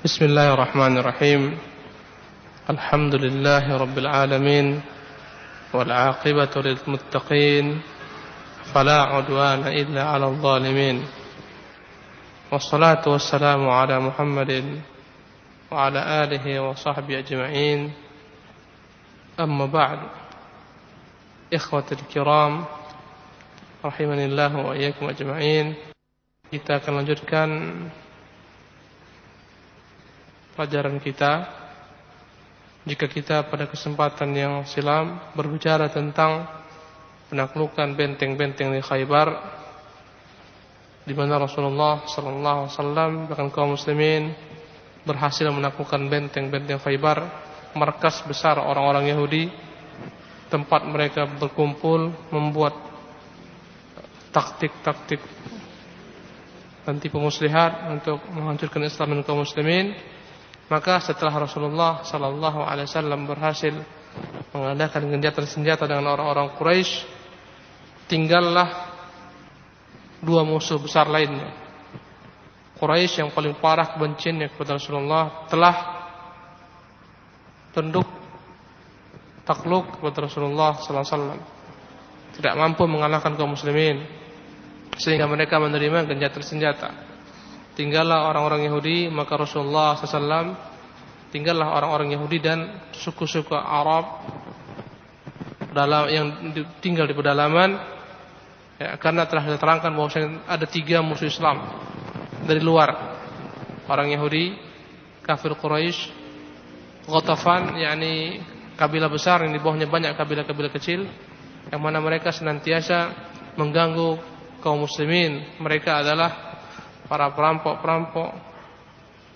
بسم الله الرحمن الرحيم. الحمد لله رب العالمين والعاقبة للمتقين فلا عدوان إلا على الظالمين. والصلاة والسلام على محمد وعلى آله وصحبه أجمعين. أما بعد إخوة الكرام رحمني الله وإياكم أجمعين. Kita akan lanjutkan pelajaran kita jika kita pada kesempatan yang silam berbicara tentang penaklukan benteng-benteng di Khaybar di mana Rasulullah sallallahu alaihi wasallam bahkan kaum muslimin berhasil menaklukkan benteng-benteng Khaybar markas besar orang-orang Yahudi tempat mereka berkumpul membuat taktik-taktik dan tipu untuk menghancurkan Islam dan kaum muslimin maka setelah Rasulullah sallallahu alaihi wasallam berhasil mengadakan genjatan senjata dengan orang-orang Quraisy, tinggallah dua musuh besar lainnya. Quraisy yang paling parah kebenciannya kepada Rasulullah telah tunduk takluk kepada Rasulullah sallallahu alaihi wasallam. Tidak mampu mengalahkan kaum muslimin sehingga mereka menerima genjatan senjata tinggallah orang-orang Yahudi maka Rasulullah SAW tinggallah orang-orang Yahudi dan suku-suku Arab dalam yang tinggal di pedalaman ya, karena telah diterangkan bahwa ada tiga musuh Islam dari luar. Orang Yahudi kafir Quraisy Ghatafan yakni kabilah besar yang di bawahnya banyak kabilah-kabilah kecil yang mana mereka senantiasa mengganggu kaum muslimin. Mereka adalah para perampok-perampok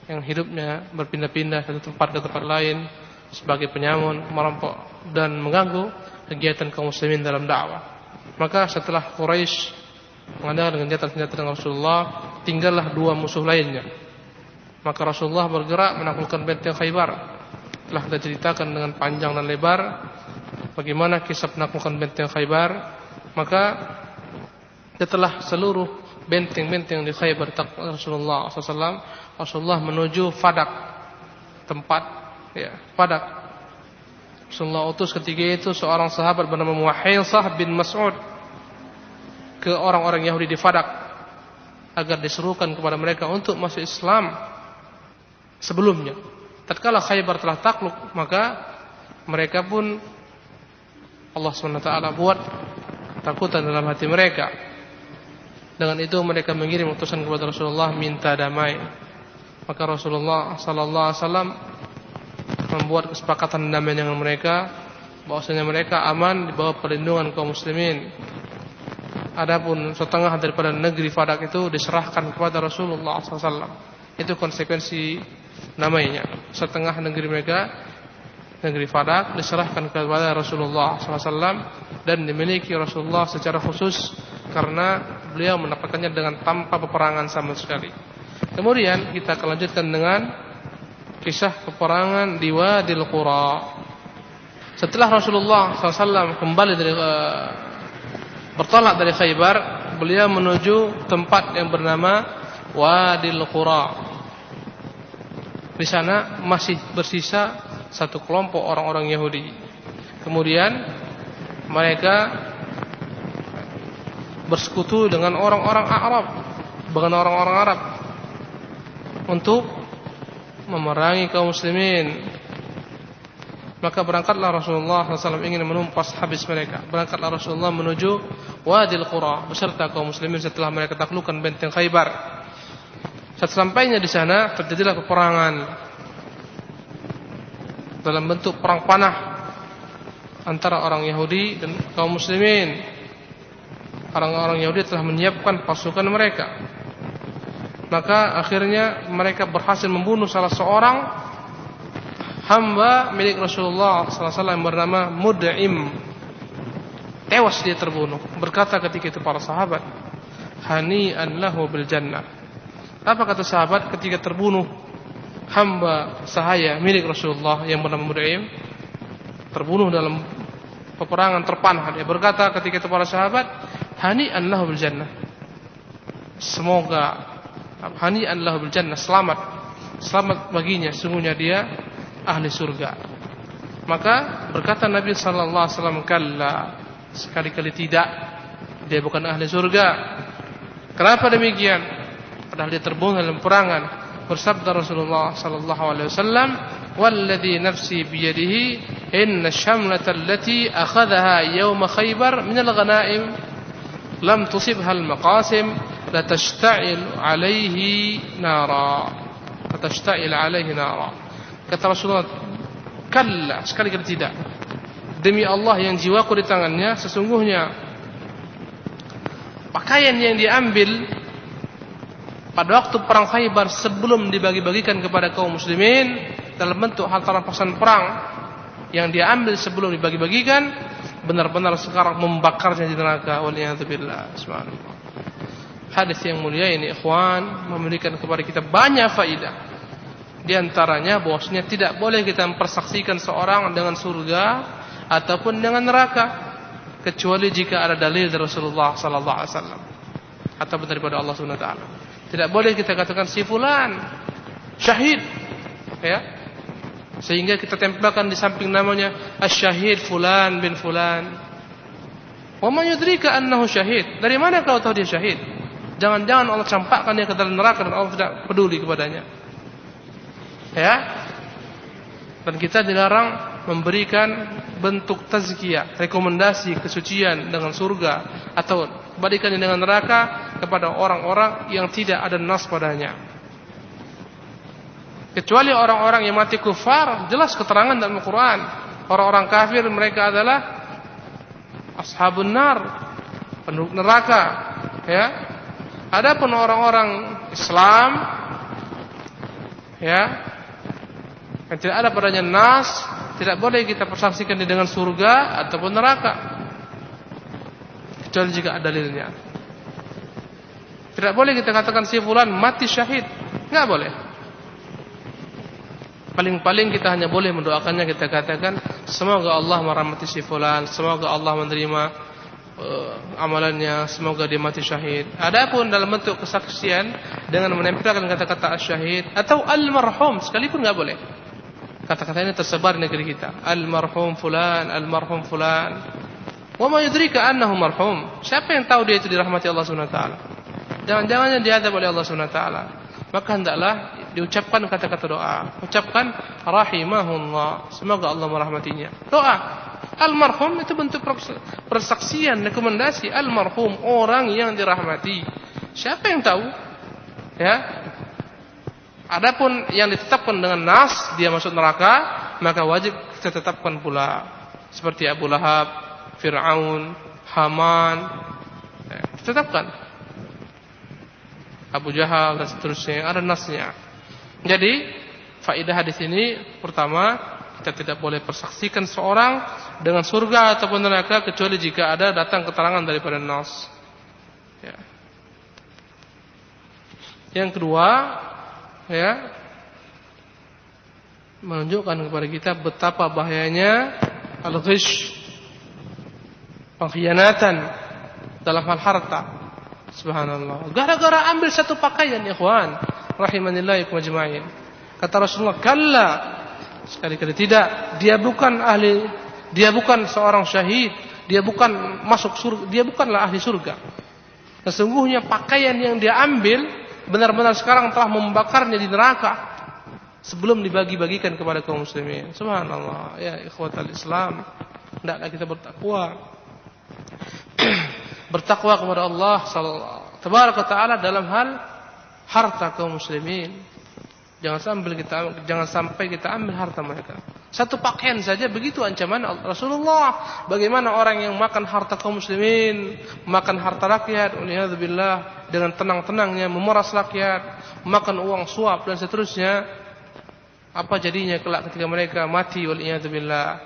yang hidupnya berpindah-pindah dari tempat ke tempat lain sebagai penyamun, merampok dan mengganggu kegiatan kaum muslimin dalam dakwah. Maka setelah Quraisy mengadakan senjata-senjata dengan Rasulullah, tinggallah dua musuh lainnya. Maka Rasulullah bergerak menaklukkan benteng Khaybar. Telah kita ceritakan dengan panjang dan lebar bagaimana kisah penaklukan benteng Khaybar. Maka setelah seluruh benteng-benteng di Khaybar Rasulullah SAW Rasulullah menuju Fadak. Tempat ya Fadak. Rasulullah utus ketika itu seorang sahabat bernama Muhailsah bin Mas'ud ke orang-orang Yahudi di Fadak agar diserukan kepada mereka untuk masuk Islam sebelumnya. Tatkala Khaybar telah takluk maka mereka pun Allah SWT buat takutan dalam hati mereka dengan itu mereka mengirim utusan kepada Rasulullah minta damai. Maka Rasulullah sallallahu alaihi wasallam membuat kesepakatan damai dengan mereka bahwasanya mereka aman di bawah perlindungan kaum muslimin. Adapun setengah daripada negeri Fadak itu diserahkan kepada Rasulullah SAW. Itu konsekuensi namanya. Setengah negeri mereka negeri Fadak diserahkan kepada Rasulullah SAW dan dimiliki Rasulullah secara khusus karena beliau mendapatkannya dengan tanpa peperangan sama sekali. Kemudian kita akan lanjutkan dengan kisah peperangan di Wadil Qura. Setelah Rasulullah SAW kembali dari uh, bertolak dari Khaybar, beliau menuju tempat yang bernama Wadil Qura. Di sana masih bersisa satu kelompok orang-orang Yahudi. Kemudian mereka bersekutu dengan orang-orang Arab, dengan orang-orang Arab untuk memerangi kaum muslimin. Maka berangkatlah Rasulullah SAW ingin menumpas habis mereka. Berangkatlah Rasulullah menuju Wadil Qura beserta kaum muslimin setelah mereka taklukkan benteng Khaybar. Saat sampainya di sana terjadilah peperangan dalam bentuk perang panah antara orang Yahudi dan kaum muslimin. Orang-orang Yahudi telah menyiapkan pasukan mereka. Maka akhirnya mereka berhasil membunuh salah seorang hamba milik Rasulullah SAW yang bernama Mud'im. Tewas dia terbunuh. Berkata ketika itu para sahabat, "Hani'an lahu bil jannah." Apa kata sahabat ketika terbunuh hamba sahaya milik Rasulullah yang bernama Mud'im terbunuh dalam peperangan terpanah dia berkata ketika itu para sahabat hani lahu bil jannah semoga hani lahu bil jannah selamat selamat baginya sungguhnya dia ahli surga. Maka berkata Nabi sallallahu alaihi wasallam kalla sekali-kali tidak dia bukan ahli surga. Kenapa demikian? Padahal dia terbunuh dalam perangan. Bersabda Rasulullah sallallahu alaihi wasallam, "Walladzi nafsi biyadihi, inna syamlata allati akhadhaha yawm Khaybar min al-ghanaim lam tusibha al-maqasim la tashta'il 'alayhi nara." Tashta'il 'alayhi nara. Kata Rasulullah, "Kalla, sekali-kali tidak." Demi Allah yang jiwaku di tangannya, sesungguhnya pakaian yang diambil pada waktu perang Khaybar sebelum dibagi-bagikan kepada kaum muslimin dalam bentuk harta rampasan perang yang diambil sebelum dibagi-bagikan benar-benar sekarang membakarnya di neraka. Hadis yang mulia ini ikhwan memberikan kepada kita banyak faidah di antaranya bahwasanya tidak boleh kita mempersaksikan seorang dengan surga ataupun dengan neraka kecuali jika ada dalil dari Rasulullah sallallahu alaihi wasallam. Atau daripada Allah Subhanahu wa taala. Tidak boleh kita katakan si fulan syahid ya. Sehingga kita tempelkan di samping namanya asy-syahid fulan bin fulan. Wa man yudrika annahu syahid? Dari mana kau tahu dia syahid? Jangan-jangan Allah campakkan dia ke dalam neraka dan Allah tidak peduli kepadanya. Ya. Dan kita dilarang memberikan bentuk tazkiyah, rekomendasi kesucian dengan surga atau kebalikannya dengan neraka kepada orang-orang yang tidak ada nas padanya. Kecuali orang-orang yang mati kufar, jelas keterangan dalam Al-Qur'an. Orang-orang kafir mereka adalah ashabun nar, penduduk neraka, ya. Adapun orang-orang Islam ya, yang tidak ada padanya nas tidak boleh kita persaksikan dengan surga ataupun neraka. Kecuali jika ada dalilnya. Tidak boleh kita katakan si fulan mati syahid. Enggak boleh. Paling-paling kita hanya boleh mendoakannya kita katakan semoga Allah merahmati si fulan, semoga Allah menerima uh, amalannya, semoga dia mati syahid. Adapun dalam bentuk kesaksian dengan menempelkan kata-kata syahid atau al-marhum sekalipun enggak boleh. Kata-kata ini tersebar di negeri kita. Almarhum fulan, almarhum fulan. Wa ma yudrika annahu marhum? Siapa yang tahu dia itu dirahmati Allah Subhanahu wa taala? Jangan-jangan dia diadab oleh Allah Subhanahu wa taala. Maka hendaklah diucapkan kata-kata doa. Ucapkan rahimahullah. Semoga Allah merahmatinya. Doa. Almarhum itu bentuk persaksian, rekomendasi almarhum orang yang dirahmati. Siapa yang tahu? Ya, Adapun yang ditetapkan dengan nas dia masuk neraka, maka wajib kita tetapkan pula seperti Abu Lahab, Fir'aun, Haman. Ya, tetapkan. Abu Jahal dan seterusnya ada nasnya. Jadi faedah hadis ini pertama kita tidak boleh persaksikan seorang dengan surga ataupun neraka kecuali jika ada datang keterangan daripada nas. Ya. Yang kedua, ya menunjukkan kepada kita betapa bahayanya al-ghish pengkhianatan dalam hal harta. Subhanallah. Gara-gara ambil satu pakaian ikhwan. Rahimanillah majma'in. Kata Rasulullah kalla. Sekali-kali tidak. Dia bukan ahli dia bukan seorang syahid. Dia bukan masuk surga dia bukanlah ahli surga. Sesungguhnya pakaian yang dia ambil benar-benar sekarang telah membakarnya di neraka sebelum dibagi-bagikan kepada kaum muslimin. Subhanallah, ya ikhwatal Islam, hendaklah kita bertakwa. Bertakwa kepada Allah sallallahu taala dalam hal harta kaum muslimin. Jangan sampai kita jangan sampai kita ambil harta mereka. Satu pakaian saja begitu ancaman Rasulullah. Bagaimana orang yang makan harta kaum muslimin, makan harta rakyat, billah dengan tenang-tenangnya memeras rakyat, makan uang suap dan seterusnya. Apa jadinya kelak ketika mereka mati billah.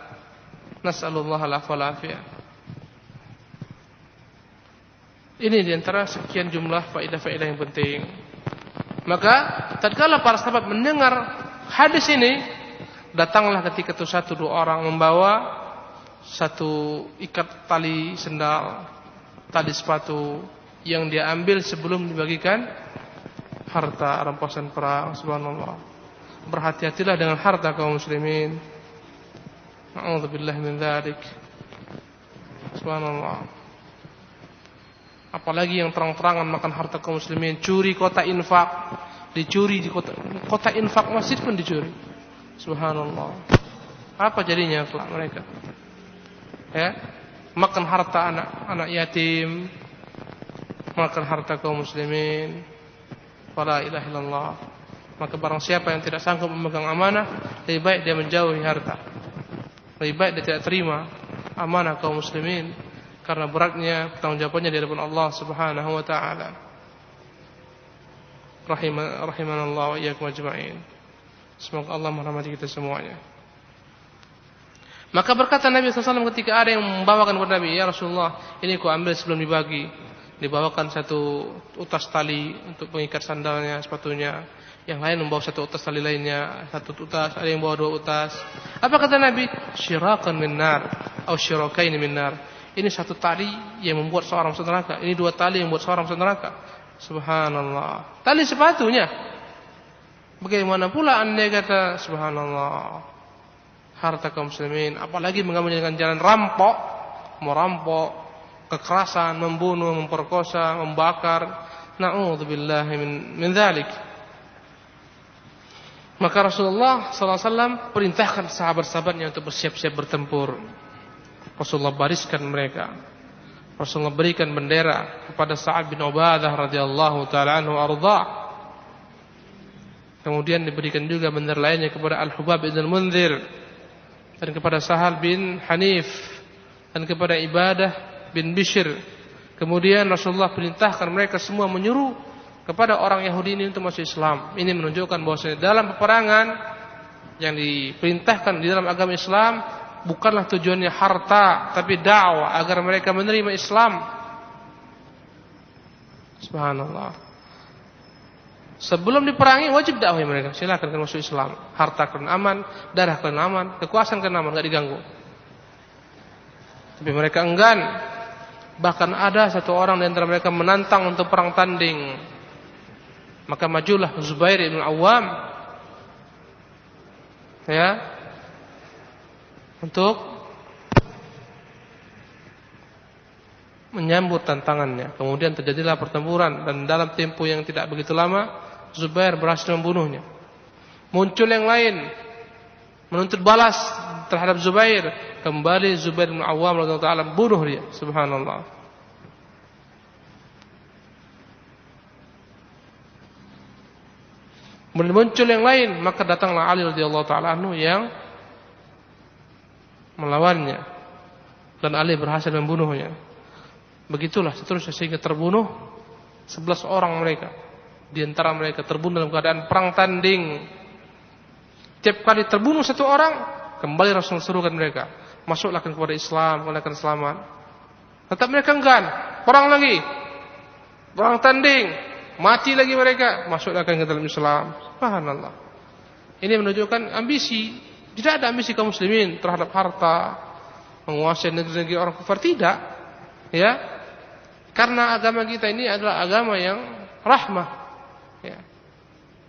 Nas'alullah al-afiyah. Ini di antara sekian jumlah faedah-faedah yang penting. Maka tatkala para sahabat mendengar hadis ini, datanglah ketika itu satu dua orang membawa satu ikat tali sendal, tali sepatu yang dia ambil sebelum dibagikan harta rampasan perang subhanallah. berhati-hatilah dengan harta kaum muslimin. A'udzubillah min dzalik. Subhanallah. Apalagi yang terang-terangan makan harta kaum muslimin, curi kota infak, dicuri di kota kota infak masjid pun dicuri. Subhanallah. Apa jadinya kelak mereka? Ya, makan harta anak anak yatim, makan harta kaum muslimin. Wala ilaha. Maka barang siapa yang tidak sanggup memegang amanah, lebih baik dia menjauhi harta. Lebih baik dia tidak terima amanah kaum muslimin karena beratnya pertanggungjawabannya di hadapan Allah Subhanahu wa taala. Rahimanallah wa iyyakum ajma'in. Semoga Allah merahmati kita semuanya. Maka berkata Nabi SAW ketika ada yang membawakan kepada Nabi, Ya Rasulullah, ini ku ambil sebelum dibagi. Dibawakan satu utas tali untuk mengikat sandalnya, sepatunya yang lain membawa satu utas tali lainnya, satu utas, ada yang bawa dua utas. Apa kata Nabi? Syirakan minar, atau syirakain minar. Ini satu tali yang membuat seorang masuk neraka. Ini dua tali yang membuat seorang masuk neraka. Subhanallah. Tali sepatunya. Bagaimana pula anda kata Subhanallah. Harta kaum muslimin. Apalagi mengambil dengan jalan rampok. Merampok. Kekerasan. Membunuh. Memperkosa. Membakar. Na'udzubillah min, min dhalik. Maka Rasulullah SAW perintahkan sahabat-sahabatnya untuk bersiap-siap bertempur. Rasulullah bariskan mereka. Rasulullah berikan bendera kepada Sa'ad bin Ubadah radhiyallahu taala anhu arda. Kemudian diberikan juga bendera lainnya kepada Al-Hubab bin Al-Munzir dan kepada Sahal bin Hanif dan kepada Ibadah bin Bishr. Kemudian Rasulullah perintahkan mereka semua menyuruh kepada orang Yahudi ini untuk masuk Islam. Ini menunjukkan bahwa dalam peperangan yang diperintahkan di dalam agama Islam bukanlah tujuannya harta, tapi dakwah agar mereka menerima Islam. Subhanallah. Sebelum diperangi wajib dakwah mereka. Silakan kan masuk Islam. Harta kalian aman, darah kalian aman, kekuasaan kalian aman, enggak diganggu. Tapi mereka enggan. Bahkan ada satu orang di antara mereka menantang untuk perang tanding. Maka majulah Zubair bin Awam ya untuk menyambut tantangannya. Kemudian terjadilah pertempuran dan dalam tempo yang tidak begitu lama Zubair berhasil membunuhnya. Muncul yang lain menuntut balas terhadap Zubair. Kembali Zubair bin Awam radhiyallahu bunuh dia. Subhanallah. Muncul yang lain, maka datanglah Ali radhiyallahu taala anhu yang melawannya. Dan Ali berhasil membunuhnya. Begitulah seterusnya sehingga terbunuh 11 orang mereka. Di antara mereka terbunuh dalam keadaan perang tanding. Tiap kali terbunuh satu orang, kembali Rasul serukan mereka, masuklah kepada Islam, akan selamat. Tetap mereka enggan, perang lagi. Perang tanding, mati lagi mereka, masuklah ke dalam Islam. Subhanallah. Ini menunjukkan ambisi. Tidak ada ambisi kaum muslimin terhadap harta, menguasai negeri-negeri orang kafir tidak. Ya. Karena agama kita ini adalah agama yang rahmah. Ya.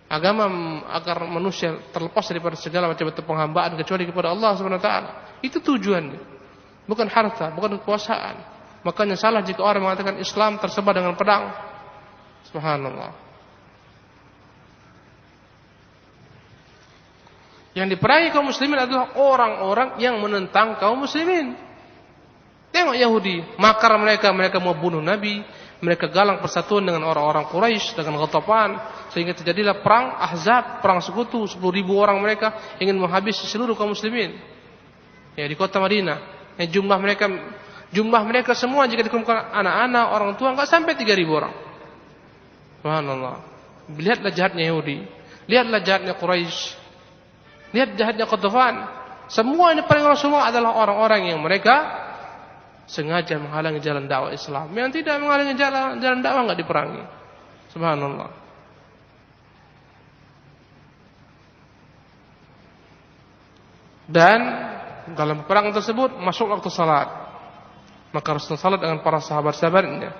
Agama agar manusia terlepas daripada segala macam bentuk penghambaan kecuali kepada Allah taala. Itu tujuannya. Bukan harta, bukan kekuasaan. Makanya salah jika orang mengatakan Islam tersebar dengan pedang. Subhanallah. Yang diperangi kaum muslimin adalah orang-orang yang menentang kaum muslimin. Tengok Yahudi, makar mereka, mereka mau bunuh Nabi, mereka galang persatuan dengan orang-orang Quraisy dengan Ghatafan sehingga terjadilah perang Ahzab, perang sekutu 10 ribu orang mereka ingin menghabisi seluruh kaum muslimin. Ya di kota Madinah, yang jumlah mereka jumlah mereka semua jika dikumpulkan anak-anak, orang tua enggak sampai 3000 orang. Subhanallah. Lihatlah jahatnya Yahudi. Lihatlah jahatnya Quraisy. Lihat jahatnya Qadhafan. Semua ini paling semua adalah orang-orang yang mereka sengaja menghalangi jalan dakwah Islam. Yang tidak menghalangi jalan jalan dakwah enggak diperangi. Subhanallah. Dan dalam perang tersebut masuk waktu salat. Maka Rasul salat dengan para sahabat-sahabatnya.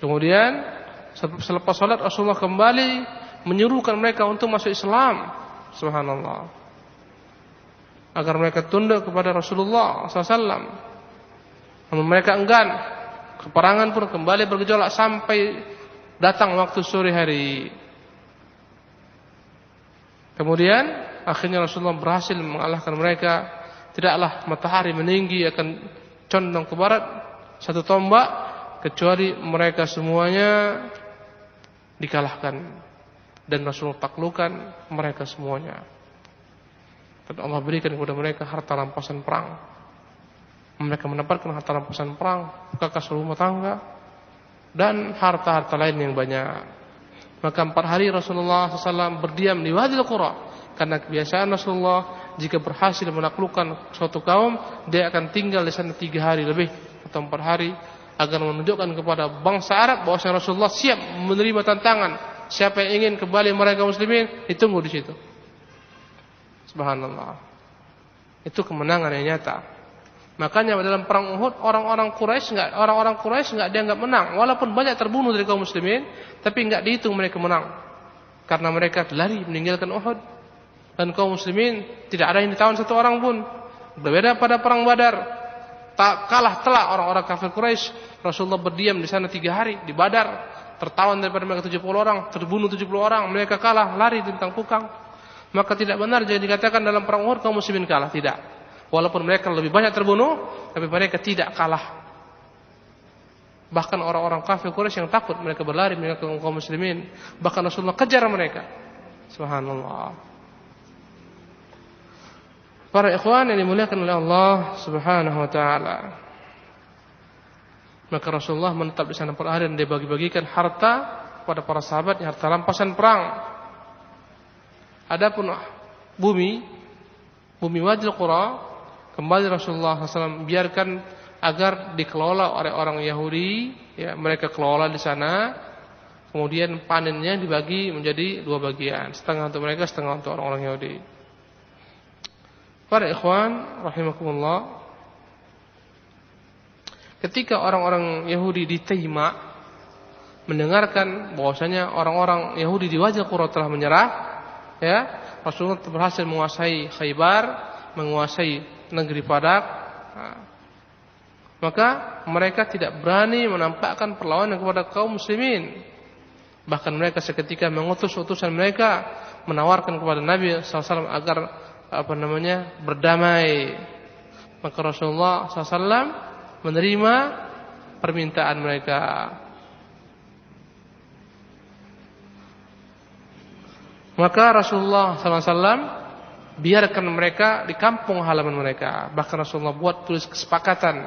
Kemudian selepas salat Rasulullah kembali menyuruhkan mereka untuk masuk Islam. Subhanallah. Agar mereka tunduk kepada Rasulullah SAW. Namun mereka enggan. Keperangan pun kembali bergejolak sampai datang waktu sore hari. Kemudian akhirnya Rasulullah berhasil mengalahkan mereka. Tidaklah matahari meninggi akan condong ke barat satu tombak kecuali mereka semuanya dikalahkan dan Rasulullah taklukkan mereka semuanya. Dan Allah berikan kepada mereka harta rampasan perang. Mereka mendapatkan harta rampasan perang, kekas rumah tangga, dan harta-harta lain yang banyak. Maka empat hari Rasulullah SAW berdiam di Wadi Qura karena kebiasaan Rasulullah jika berhasil menaklukkan suatu kaum dia akan tinggal di sana tiga hari lebih atau empat hari agar menunjukkan kepada bangsa Arab bahwa Rasulullah siap menerima tantangan. Siapa yang ingin kembali mereka muslimin, ditunggu di situ. Subhanallah. Itu kemenangan yang nyata. Makanya dalam perang Uhud orang-orang Quraisy enggak orang-orang Quraisy enggak dianggap menang walaupun banyak terbunuh dari kaum muslimin tapi enggak dihitung mereka menang. Karena mereka lari meninggalkan Uhud dan kaum muslimin tidak ada yang ditawan satu orang pun. Berbeda pada perang Badar tak kalah telak orang-orang kafir Quraisy. Rasulullah berdiam di sana tiga hari di Badar, tertawan daripada mereka 70 orang, terbunuh 70 orang, mereka kalah, lari tentang pukang. Maka tidak benar jadi dikatakan dalam perang Uhud kaum muslimin kalah, tidak. Walaupun mereka lebih banyak terbunuh, tapi mereka tidak kalah. Bahkan orang-orang kafir Quraisy yang takut mereka berlari meninggalkan kaum muslimin, bahkan Rasulullah kejar mereka. Subhanallah. Para ikhwan yang dimuliakan oleh Allah Subhanahu wa taala. Maka Rasulullah menetap di sana per hari dan dia bagi-bagikan harta kepada para sahabat harta rampasan perang. Adapun bumi bumi Wadil Qura kembali Rasulullah SAW biarkan agar dikelola oleh orang Yahudi ya mereka kelola di sana kemudian panennya dibagi menjadi dua bagian setengah untuk mereka setengah untuk orang-orang Yahudi Para ikhwan rahimakumullah Ketika orang-orang Yahudi di Taima mendengarkan bahwasanya orang-orang Yahudi di wajah Qura telah menyerah, ya, Rasulullah berhasil menguasai Khaybar, menguasai negeri Padak. Maka mereka tidak berani menampakkan perlawanan kepada kaum muslimin. Bahkan mereka seketika mengutus utusan mereka menawarkan kepada Nabi SAW agar apa namanya berdamai. Maka Rasulullah SAW menerima permintaan mereka. Maka Rasulullah SAW biarkan mereka di kampung halaman mereka. Bahkan Rasulullah buat tulis kesepakatan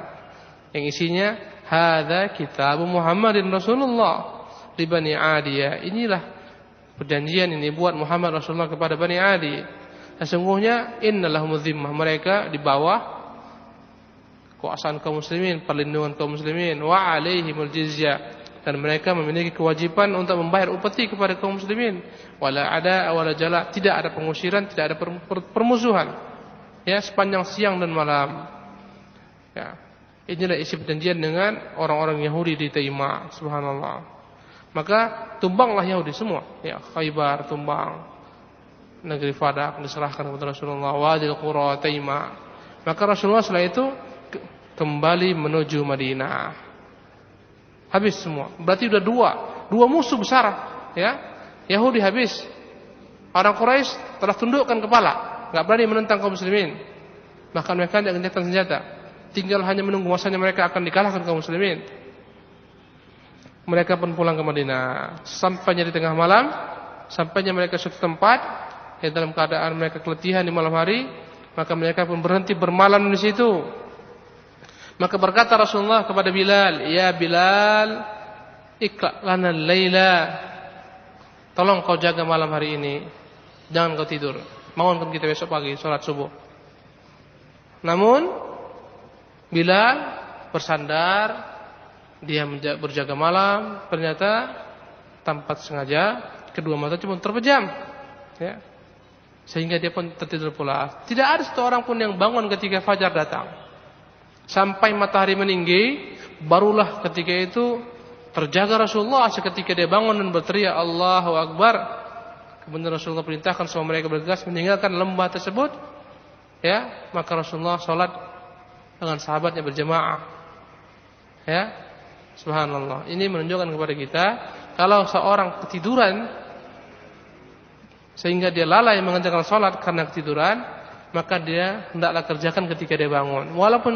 yang isinya Hada kitab Muhammadin Rasulullah di Bani Adiyah. Inilah perjanjian ini buat Muhammad Rasulullah kepada Bani Adi. Sesungguhnya innalahum zimmah mereka di bawah kekuasaan kaum muslimin, perlindungan kaum muslimin wa alaihimul jizyah dan mereka memiliki kewajiban untuk membayar upeti kepada kaum muslimin. Wala ada wala jala, tidak ada pengusiran, tidak ada permusuhan. Ya, sepanjang siang dan malam. Ya. Inilah isi perjanjian dengan orang-orang Yahudi di Taima, subhanallah. Maka tumbanglah Yahudi semua, ya, Khaybar tumbang, negeri Fadak diserahkan kepada Rasulullah Wadil Qura Taima. Maka Rasulullah setelah itu kembali menuju Madinah. Habis semua. Berarti sudah dua, dua musuh besar, ya. Yahudi habis. Orang Quraisy telah tundukkan kepala, enggak berani menentang kaum muslimin. Bahkan mereka tidak gencatan senjata. Tinggal hanya menunggu masanya mereka akan dikalahkan kaum muslimin. Mereka pun pulang ke Madinah. Sampainya di tengah malam, sampainya mereka suatu tempat, ya dalam keadaan mereka keletihan di malam hari, maka mereka pun berhenti bermalam di situ. Maka berkata Rasulullah kepada Bilal, "Ya Bilal, ikra lana laila. Tolong kau jaga malam hari ini. Jangan kau tidur. Bangunkan kita besok pagi salat subuh." Namun Bilal bersandar, dia berjaga malam, ternyata tanpa sengaja kedua mata cuma terpejam. Ya. Sehingga dia pun tertidur pula. Tidak ada satu orang pun yang bangun ketika fajar datang. Sampai matahari meninggi, barulah ketika itu terjaga Rasulullah seketika dia bangun dan berteriak Allahu Akbar. kemudian Rasulullah perintahkan semua mereka bergegas meninggalkan lembah tersebut, ya, maka Rasulullah sholat dengan sahabatnya berjamaah. Ya, subhanallah. Ini menunjukkan kepada kita kalau seorang ketiduran sehingga dia lalai mengerjakan sholat karena ketiduran, maka dia hendaklah kerjakan ketika dia bangun. Walaupun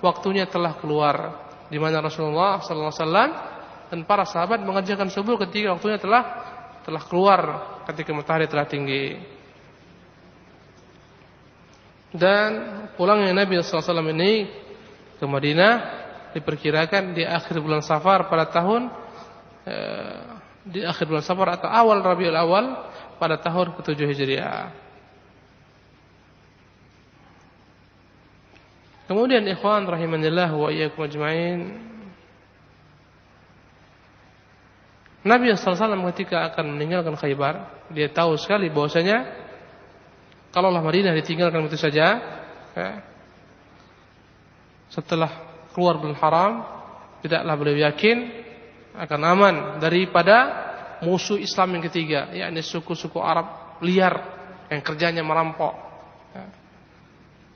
waktunya telah keluar, di mana Rasulullah Wasallam dan para sahabat mengerjakan subuh ketika waktunya telah telah keluar ketika matahari telah tinggi. Dan pulangnya Nabi SAW ini ke Madinah diperkirakan di akhir bulan Safar pada tahun eh, di akhir bulan Safar atau awal Rabiul Awal pada tahun ke-7 Hijriah. Kemudian ikhwan rahimanillah wa iyyakum ajmain. Nabi SAW ketika akan meninggalkan Khaybar, dia tahu sekali bahwasanya kalaulah Madinah ditinggalkan begitu saja, ya, setelah keluar bulan haram, tidaklah beliau yakin akan aman daripada musuh Islam yang ketiga, yakni suku-suku Arab liar yang kerjanya merampok. Ya.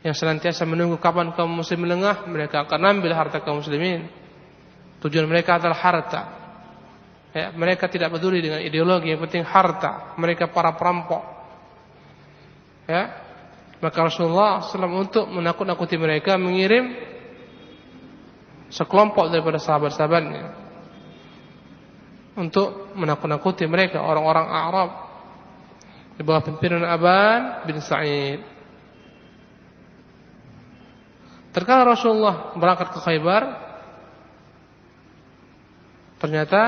Yang senantiasa menunggu kapan kaum muslim lengah, mereka akan ambil harta kaum muslimin. Tujuan mereka adalah harta. Ya, mereka tidak peduli dengan ideologi, yang penting harta. Mereka para perampok. Ya. Maka Rasulullah SAW untuk menakut-nakuti mereka mengirim sekelompok daripada sahabat-sahabatnya untuk menakut-nakuti mereka orang-orang Arab di bawah pimpinan Aban bin Sa'id. Terkala Rasulullah berangkat ke Khaybar, ternyata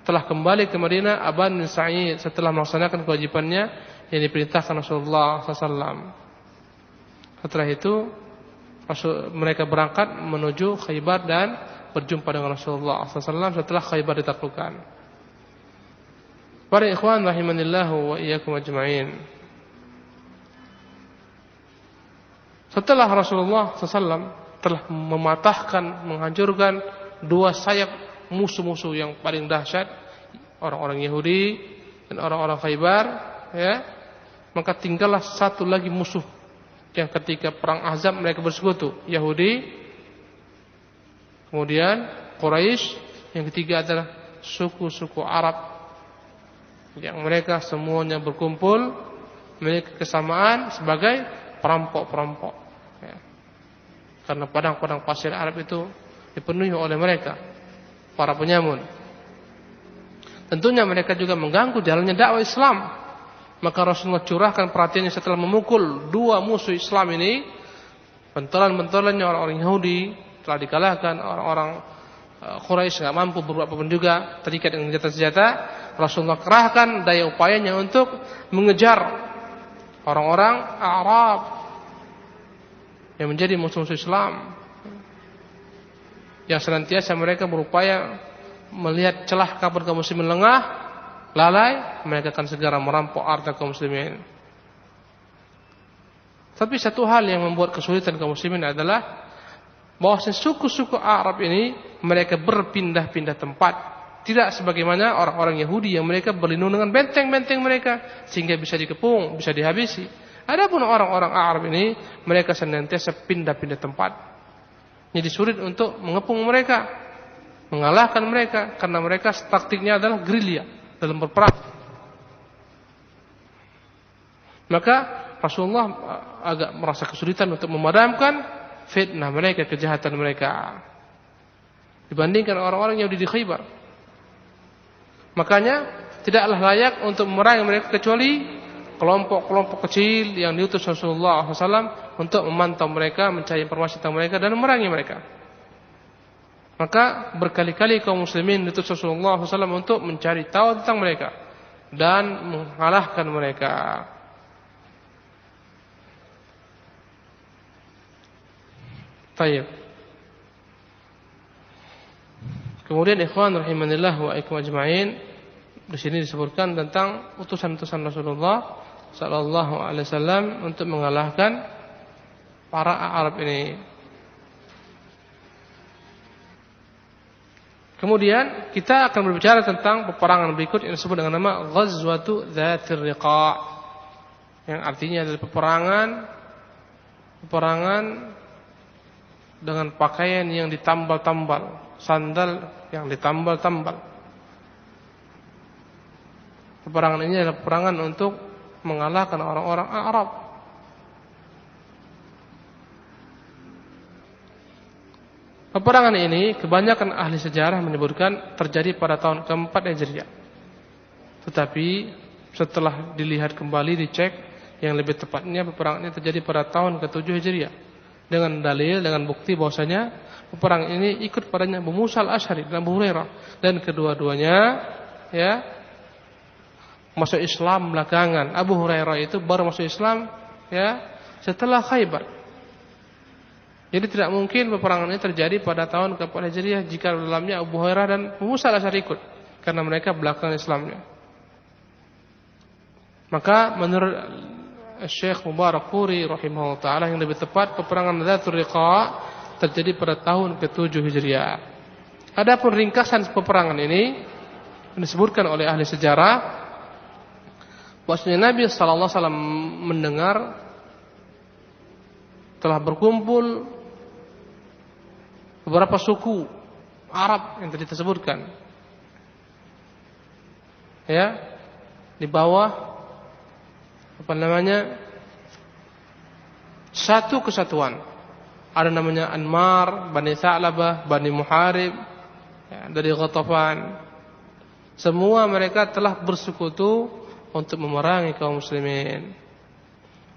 telah kembali ke Madinah Aban bin Sa'id setelah melaksanakan kewajibannya yang diperintahkan Rasulullah SAW. Setelah itu mereka berangkat menuju Khaybar dan berjumpa dengan Rasulullah SAW setelah Khaybar ditaklukkan. Para ikhwan rahimanillahu wa iyyakum ajma'in. Setelah Rasulullah SAW telah mematahkan, menghancurkan dua sayap musuh-musuh yang paling dahsyat, orang-orang Yahudi dan orang-orang Khaybar, ya, maka tinggallah satu lagi musuh yang ketika perang Ahzab mereka bersekutu, Yahudi Kemudian Quraisy, yang ketiga adalah suku-suku Arab yang mereka semuanya berkumpul memiliki kesamaan sebagai perampok-perampok. Ya. Karena padang-padang pasir Arab itu dipenuhi oleh mereka, para penyamun. Tentunya mereka juga mengganggu jalannya dakwah Islam. Maka Rasulullah curahkan perhatiannya setelah memukul dua musuh Islam ini, pentolan-pentolannya orang-orang Yahudi telah dikalahkan orang-orang uh, Quraisy nggak mampu berbuat apa pun juga terikat dengan senjata-senjata Rasulullah kerahkan daya upayanya untuk mengejar orang-orang Arab yang menjadi musuh-musuh Islam yang senantiasa mereka berupaya melihat celah kapan kaum muslimin lengah lalai mereka akan segera merampok harta kaum muslimin tapi satu hal yang membuat kesulitan kaum muslimin adalah bahwa suku-suku Arab ini mereka berpindah-pindah tempat. Tidak sebagaimana orang-orang Yahudi yang mereka berlindung dengan benteng-benteng mereka sehingga bisa dikepung, bisa dihabisi. Adapun orang-orang Arab ini mereka senantiasa pindah-pindah tempat. Jadi sulit untuk mengepung mereka, mengalahkan mereka karena mereka taktiknya adalah gerilya dalam berperang. Maka Rasulullah agak merasa kesulitan untuk memadamkan fitnah mereka, kejahatan mereka. Dibandingkan orang-orang yang di Khaybar. Makanya tidaklah layak untuk memerangi mereka kecuali kelompok-kelompok kecil yang diutus Rasulullah SAW untuk memantau mereka, mencari informasi tentang mereka dan memerangi mereka. Maka berkali-kali kaum muslimin diutus Rasulullah SAW untuk mencari tahu tentang mereka dan mengalahkan mereka. Tayyib. Kemudian ikhwan rahimanillah wa ikum ajma'in di sini disebutkan tentang utusan-utusan Rasulullah sallallahu alaihi wasallam untuk mengalahkan para Arab ini. Kemudian kita akan berbicara tentang peperangan berikut yang disebut dengan nama Ghazwatu Dzatir Riqa. Yang artinya adalah peperangan peperangan dengan pakaian yang ditambal-tambal, sandal yang ditambal-tambal. Peperangan ini adalah peperangan untuk mengalahkan orang-orang Arab. Peperangan ini kebanyakan ahli sejarah menyebutkan terjadi pada tahun keempat Hijriah. Tetapi setelah dilihat kembali dicek yang lebih tepatnya peperangan ini terjadi pada tahun ke-7 Hijriah dengan dalil dengan bukti bahwasanya peperangan ini ikut padanya Abu Musa al-Asy'ari dan Abu dan kedua-duanya ya masuk Islam belakangan. Abu Hurairah itu baru masuk Islam ya setelah Khaybar. Jadi tidak mungkin peperangan ini terjadi pada tahun keempat Hijriah jika dalamnya Abu Hurairah dan Musa al ikut karena mereka belakang Islamnya. Maka menurut Syekh Mubarak Puri rahimahullah taala yang lebih tepat peperangan Dzatur Riqa terjadi pada tahun ke-7 Hijriah. Adapun ringkasan peperangan ini disebutkan oleh ahli sejarah bahwasanya Nabi sallallahu alaihi wasallam mendengar telah berkumpul beberapa suku Arab yang tadi tersebutkan. Ya, di bawah apa namanya? Satu kesatuan. Ada namanya Anmar, Bani Sa'labah, Bani Muharib, ya, dari Ghatafan. Semua mereka telah bersekutu untuk memerangi kaum muslimin.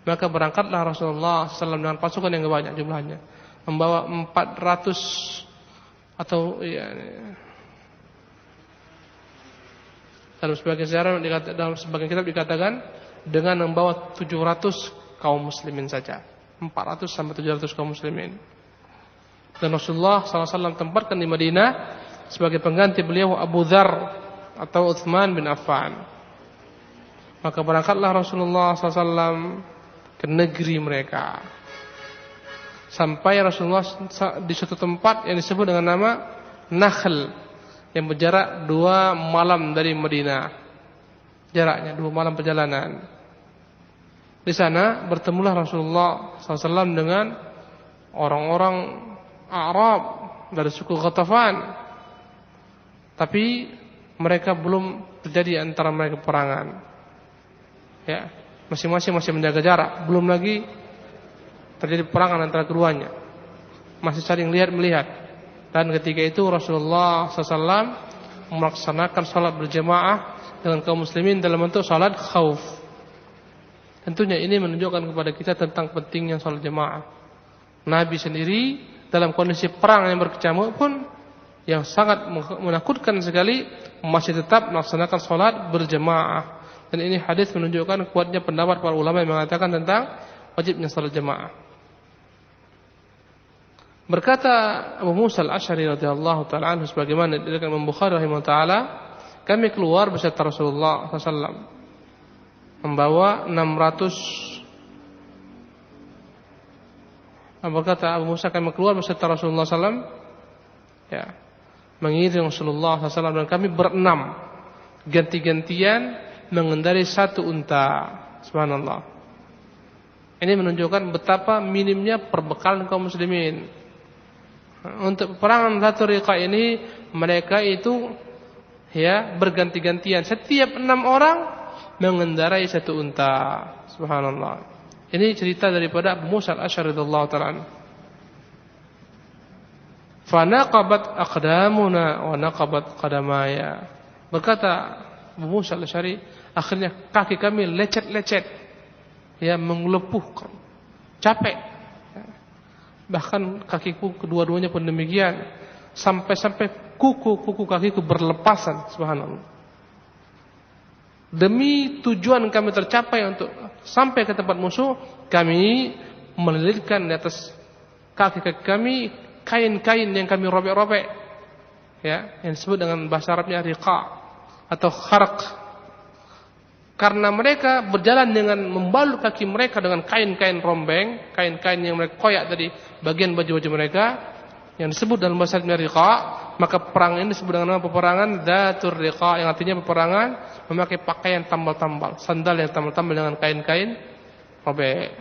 Maka berangkatlah Rasulullah SAW dengan pasukan yang banyak jumlahnya. Membawa 400 atau ya, dalam sebagian sejarah dalam sebagian kitab dikatakan dengan membawa 700 kaum muslimin saja. 400 sampai 700 kaum muslimin. Dan Rasulullah SAW tempatkan di Madinah sebagai pengganti beliau Abu Dhar atau Uthman bin Affan maka berangkatlah Rasulullah SAW ke negeri mereka sampai Rasulullah di suatu tempat yang disebut dengan nama Nakhl yang berjarak dua malam dari Madinah. Jaraknya dua malam perjalanan. Di sana bertemulah Rasulullah SAW dengan orang-orang Arab dari suku Ghatafan. Tapi mereka belum terjadi antara mereka perangan. Ya, masing-masing masih menjaga jarak. Belum lagi terjadi perangan antara keduanya. Masih saling lihat melihat. Dan ketika itu Rasulullah SAW melaksanakan salat berjamaah dengan kaum muslimin dalam bentuk salat khauf. Tentunya ini menunjukkan kepada kita tentang pentingnya salat jamaah. Nabi sendiri dalam kondisi perang yang berkecamuk pun yang sangat menakutkan sekali masih tetap melaksanakan salat berjamaah. Dan ini hadis menunjukkan kuatnya pendapat para ulama yang mengatakan tentang wajibnya salat jamaah. Berkata Abu Musa al-Ash'ari radhiyallahu taala anhu sebagaimana diriwayatkan Imam Bukhari rahimahullah taala, kami keluar beserta Rasulullah SAW membawa 600 berkata Abu Musa kami keluar beserta Rasulullah SAW ya mengiring Rasulullah SAW dan kami berenam ganti-gantian mengendarai satu unta subhanallah ini menunjukkan betapa minimnya perbekalan kaum muslimin untuk peperangan Dhatul Riqa ini mereka itu ya berganti-gantian. Setiap enam orang mengendarai satu unta. Subhanallah. Ini cerita daripada Musa al-Asy'ari radhiyallahu taala. Fanaqabat aqdamuna wa naqabat qadamaya. Berkata Musa al-Asy'ari, akhirnya kaki kami lecet-lecet. Ya mengelepuh. Capek Bahkan kakiku kedua-duanya pun demikian. Sampai-sampai kuku-kuku kakiku berlepasan. Subhanallah. Demi tujuan kami tercapai untuk sampai ke tempat musuh, kami melilitkan di atas kaki-kaki kami kain-kain yang kami robek-robek. Ya, yang disebut dengan bahasa Arabnya riqa atau kharq karena mereka berjalan dengan membalut kaki mereka dengan kain-kain rombeng, kain-kain yang mereka koyak dari bagian baju-baju mereka yang disebut dalam bahasa Arab Maka perang ini disebut dengan nama peperangan Datur Riqa yang artinya peperangan memakai pakaian tambal-tambal, sandal yang tambal-tambal dengan kain-kain robek.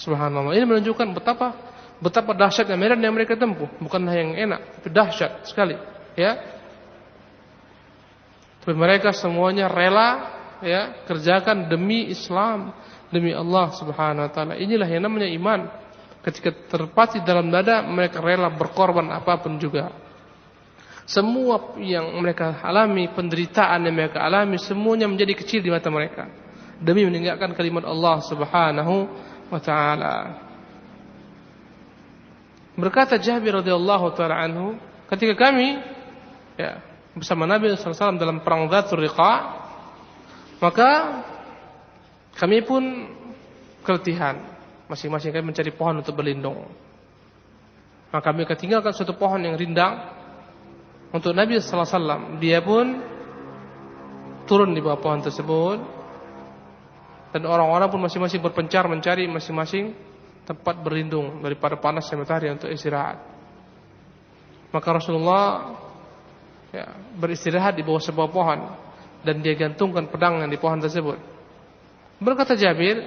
Subhanallah. Ini menunjukkan betapa betapa dahsyatnya medan yang mereka tempuh, bukanlah yang enak, tapi dahsyat sekali, ya. Mereka semuanya rela ya kerjakan demi Islam, demi Allah Subhanahu wa taala. Inilah yang namanya iman. Ketika terpati dalam dada, mereka rela berkorban apa pun juga. Semua yang mereka alami, penderitaan yang mereka alami, semuanya menjadi kecil di mata mereka. Demi meninggalkan kalimat Allah subhanahu wa ta'ala. Berkata Jabir radhiyallahu taala anhu, ketika kami ya, bersama Nabi SAW dalam perang Dhatul Riqa, maka kami pun keletihan Masing-masing kami mencari pohon untuk berlindung. Maka kami ketinggalkan suatu pohon yang rindang untuk Nabi wasallam. Dia pun turun di bawah pohon tersebut. Dan orang-orang pun masing-masing berpencar mencari masing-masing tempat berlindung daripada panasnya matahari untuk istirahat. Maka Rasulullah ya, beristirahat di bawah sebuah pohon dan dia gantungkan pedang yang di pohon tersebut. Berkata Jabir,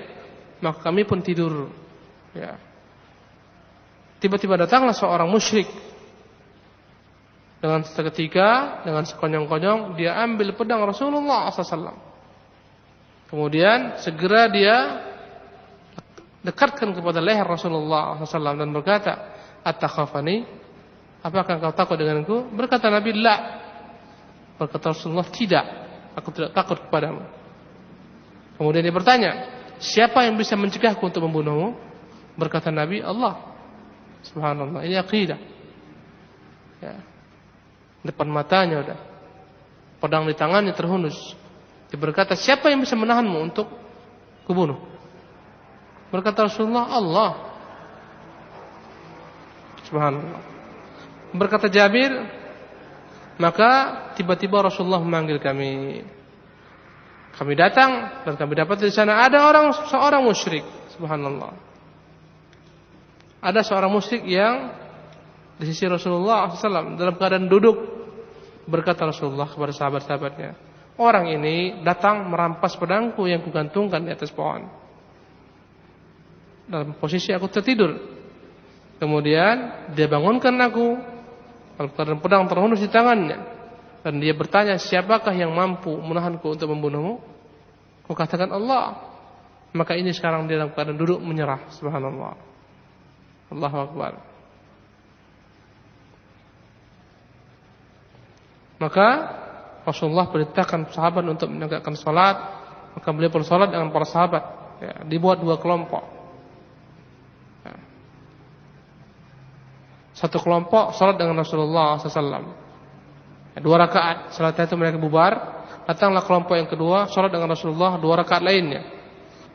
maka kami pun tidur. Ya. Tiba-tiba datanglah seorang musyrik dengan seketika, dengan sekonyong-konyong, dia ambil pedang Rasulullah SAW. Kemudian segera dia dekatkan kepada leher Rasulullah SAW dan berkata, At-takhafani, apakah engkau takut denganku? Berkata Nabi, La. Berkata Rasulullah, tidak. Aku tidak takut kepadamu. Kemudian dia bertanya, Siapa yang bisa mencegahku untuk membunuhmu? Berkata Nabi, Allah. Subhanallah. Ini akidah. Ya. Depan matanya udah. Pedang di tangannya terhunus. Dia berkata, siapa yang bisa menahanmu untuk kubunuh? Berkata Rasulullah, Allah. Subhanallah. Berkata Jabir, maka tiba-tiba Rasulullah memanggil kami. Kami datang dan kami dapat di sana ada orang seorang musyrik. Subhanallah. Ada seorang musyrik yang di sisi Rasulullah SAW dalam keadaan duduk berkata Rasulullah kepada sahabat-sahabatnya, orang ini datang merampas pedangku yang kugantungkan di atas pohon. Dalam posisi aku tertidur. Kemudian dia bangunkan aku dalam keadaan pedang terhunus di tangannya. Dan dia bertanya, siapakah yang mampu menahanku untuk membunuhmu? Kau katakan Allah. Maka ini sekarang dia dalam keadaan duduk menyerah. Subhanallah. Allahu Akbar. Maka Rasulullah perintahkan sahabat untuk menegakkan salat. Maka beliau pun salat dengan para sahabat. Ya, dibuat dua kelompok. Satu kelompok salat dengan Rasulullah SAW. Dua rakaat. Setelah itu mereka bubar. Datanglah kelompok yang kedua. Sholat dengan Rasulullah dua rakaat lainnya.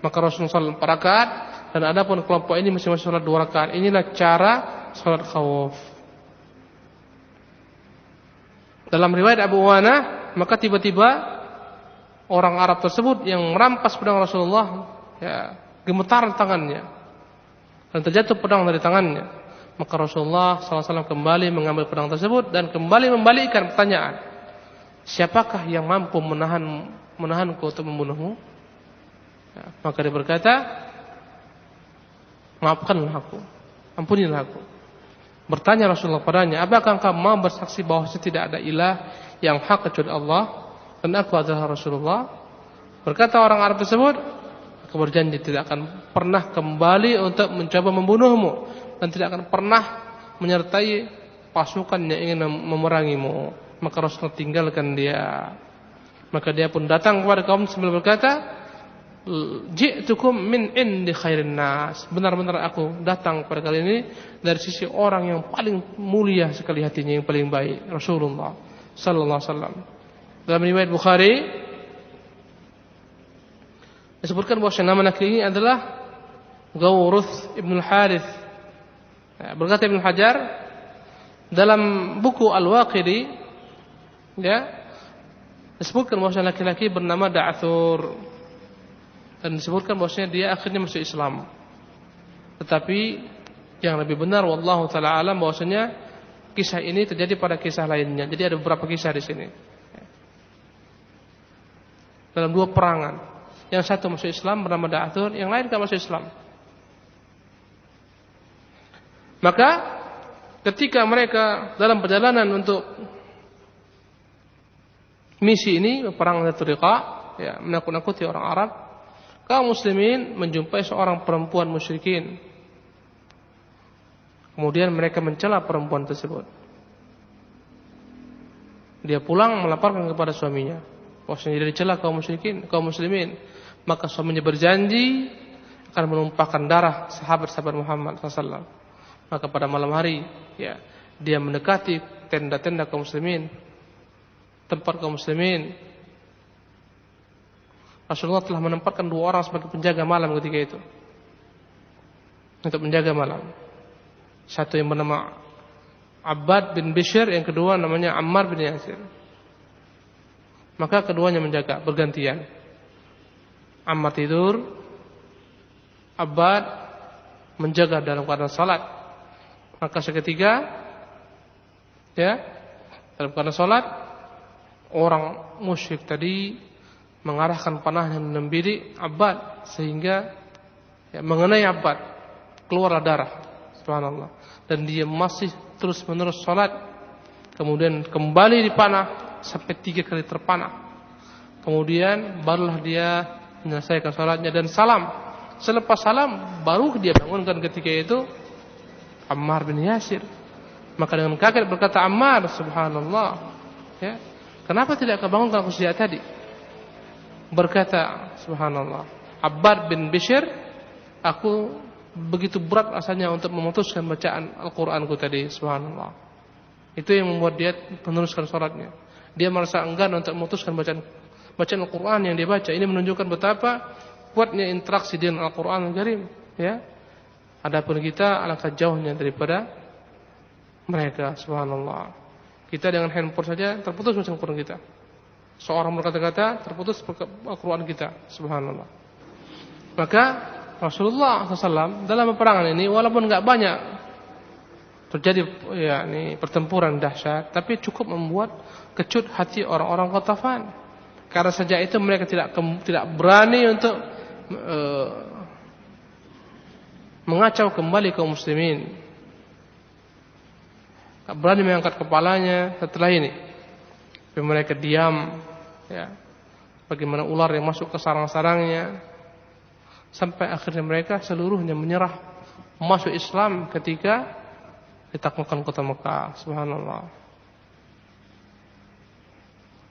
Maka Rasulullah sholat empat rakaat. Dan ada pun kelompok ini masing-masing sholat dua rakaat. Inilah cara sholat khawf. Dalam riwayat Abu Wana. Maka tiba-tiba. Orang Arab tersebut yang merampas pedang Rasulullah. Ya, gemetar tangannya. Dan terjatuh pedang dari tangannya. Maka Rasulullah SAW kembali mengambil pedang tersebut dan kembali membalikkan pertanyaan. Siapakah yang mampu menahan menahanku untuk membunuhmu? Ya, maka dia berkata, maafkanlah aku, ampunilah aku. Bertanya Rasulullah padanya, apakah engkau mau bersaksi bahwa tidak ada ilah yang hak kecuali Allah dan aku adalah Rasulullah? Berkata orang Arab tersebut, aku berjanji tidak akan pernah kembali untuk mencoba membunuhmu dan tidak akan pernah menyertai pasukan yang ingin memerangimu. Maka Rasulullah tinggalkan dia. Maka dia pun datang kepada kaum sambil berkata, Ji'tukum min indi khairin nas. Benar-benar aku datang pada kali ini dari sisi orang yang paling mulia sekali hatinya, yang paling baik, Rasulullah sallallahu alaihi wasallam. Dalam riwayat Bukhari disebutkan bahwa nama laki ini adalah Gawruth ibn al-Harith Ya, berkata Ibn Hajar dalam buku Al-Waqidi ya disebutkan bahwa laki-laki bernama Da'thur dan disebutkan bahwasanya dia akhirnya masuk Islam. Tetapi yang lebih benar wallahu taala alam bahwasanya kisah ini terjadi pada kisah lainnya. Jadi ada beberapa kisah di sini. Dalam dua perangan. Yang satu masuk Islam bernama Da'athur, yang lain tidak masuk Islam. Maka ketika mereka dalam perjalanan untuk misi ini perang Tariqa, ya menakut-nakuti orang Arab, kaum muslimin menjumpai seorang perempuan musyrikin. Kemudian mereka mencela perempuan tersebut. Dia pulang melaporkan kepada suaminya. Bahwasanya dia dicela kaum musyrikin, kaum muslimin maka suaminya berjanji akan menumpahkan darah sahabat-sahabat Muhammad SAW. Maka pada malam hari, ya, dia mendekati tenda-tenda kaum muslimin, tempat kaum muslimin. Rasulullah telah menempatkan dua orang sebagai penjaga malam ketika itu. Untuk menjaga malam. Satu yang bernama Abbad bin Bishr, yang kedua namanya Ammar bin Yasir. Maka keduanya menjaga bergantian. Ammar tidur, Abbad menjaga dalam keadaan salat. Maka seketika ya, dalam keadaan salat orang musyrik tadi mengarahkan panahnya membidik Abbad sehingga ya, mengenai Abbad keluarlah darah. Subhanallah. Dan dia masih terus menerus salat. Kemudian kembali dipanah sampai tiga kali terpanah. Kemudian barulah dia menyelesaikan salatnya dan salam. Selepas salam baru dia bangunkan ketika itu Ammar bin Yasir. Maka dengan kaget berkata Ammar, subhanallah. Ya. Kenapa tidak kau bangunkan aku sejak tadi? Berkata, subhanallah. Abbad bin Bishr, aku begitu berat rasanya untuk memutuskan bacaan Al-Qur'anku tadi, subhanallah. Itu yang membuat dia meneruskan sholatnya. Dia merasa enggan untuk memutuskan bacaan bacaan Al-Quran yang dia baca. Ini menunjukkan betapa kuatnya interaksi dengan Al-Quran Al-Karim. Ya. Adapun kita alangkah jauhnya daripada mereka. Subhanallah. Kita dengan handphone saja terputus bacaan Al-Quran kita. Seorang berkata-kata terputus Al-Quran kita. Subhanallah. Maka Rasulullah SAW dalam peperangan ini walaupun nggak banyak terjadi ya ini pertempuran dahsyat, tapi cukup membuat kecut hati orang-orang Qatafan. Karena sejak itu mereka tidak tidak berani untuk uh, mengacau kembali kaum muslimin. Tak berani mengangkat kepalanya setelah ini. Tapi mereka diam ya. Bagaimana ular yang masuk ke sarang-sarangnya sampai akhirnya mereka seluruhnya menyerah masuk Islam ketika ditaklukkan kota Mekah. Subhanallah.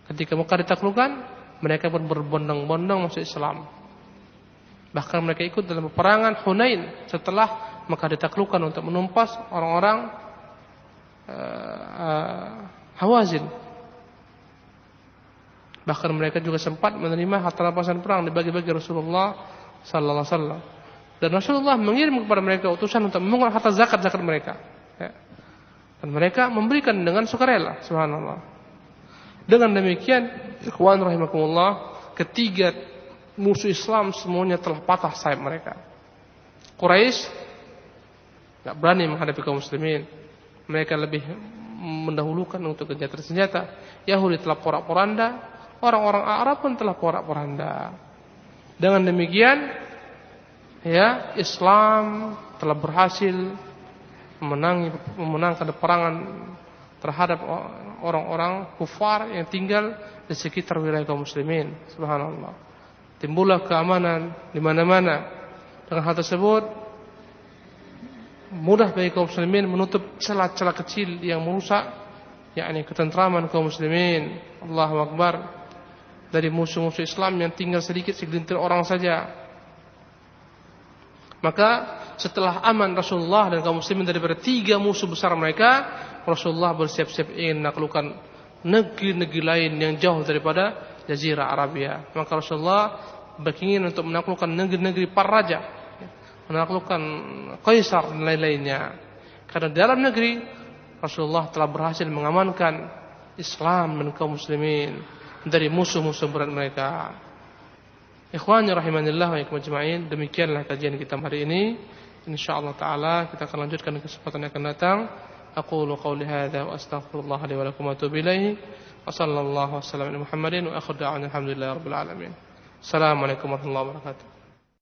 Ketika Mekah ditaklukkan, mereka pun berbondong-bondong masuk Islam. Bahkan mereka ikut dalam peperangan Hunain setelah Mekah ditaklukkan untuk menumpas orang-orang uh, uh, Hawazin. Bahkan mereka juga sempat menerima harta rampasan perang dibagi-bagi Rasulullah sallallahu alaihi wasallam. Dan Rasulullah mengirim kepada mereka utusan untuk memungut harta zakat-zakat mereka. Ya. Dan mereka memberikan dengan sukarela, subhanallah. Dengan demikian, ikhwan rahimakumullah, ketiga musuh Islam semuanya telah patah sayap mereka. Quraisy tidak berani menghadapi kaum muslimin. Mereka lebih mendahulukan untuk genjatan senjata. Yahudi telah porak-poranda, orang-orang Arab pun telah porak-poranda. Dengan demikian, ya Islam telah berhasil memenangi memenangkan peperangan terhadap orang-orang kufar yang tinggal di sekitar wilayah kaum muslimin. Subhanallah. Timbullah keamanan di mana-mana. Dengan hal tersebut mudah bagi kaum muslimin menutup celah-celah kecil yang merusak yakni ketentraman kaum muslimin. Allahu akbar. Dari musuh-musuh Islam yang tinggal sedikit segelintir orang saja. Maka setelah aman Rasulullah dan kaum muslimin daripada tiga musuh besar mereka, Rasulullah bersiap-siap ingin menaklukkan negeri-negeri lain yang jauh daripada Jazirah Arabia. Maka Rasulullah berkeinginan untuk menaklukkan negeri-negeri para raja, ya, menaklukkan kaisar dan lain-lainnya. Karena dalam negeri Rasulullah telah berhasil mengamankan Islam dan kaum muslimin dari musuh-musuh berat mereka. Ikhwani rahimanillah wa ikhwan jema'in Demikianlah kajian kita hari ini InsyaAllah ta'ala kita akan lanjutkan kesempatan yang akan datang Aku lu qawli wa astaghfirullah li wa lakum وصلى الله وسلم على محمد وآخر دعوانا الحمد لله رب العالمين. السلام عليكم ورحمة الله وبركاته.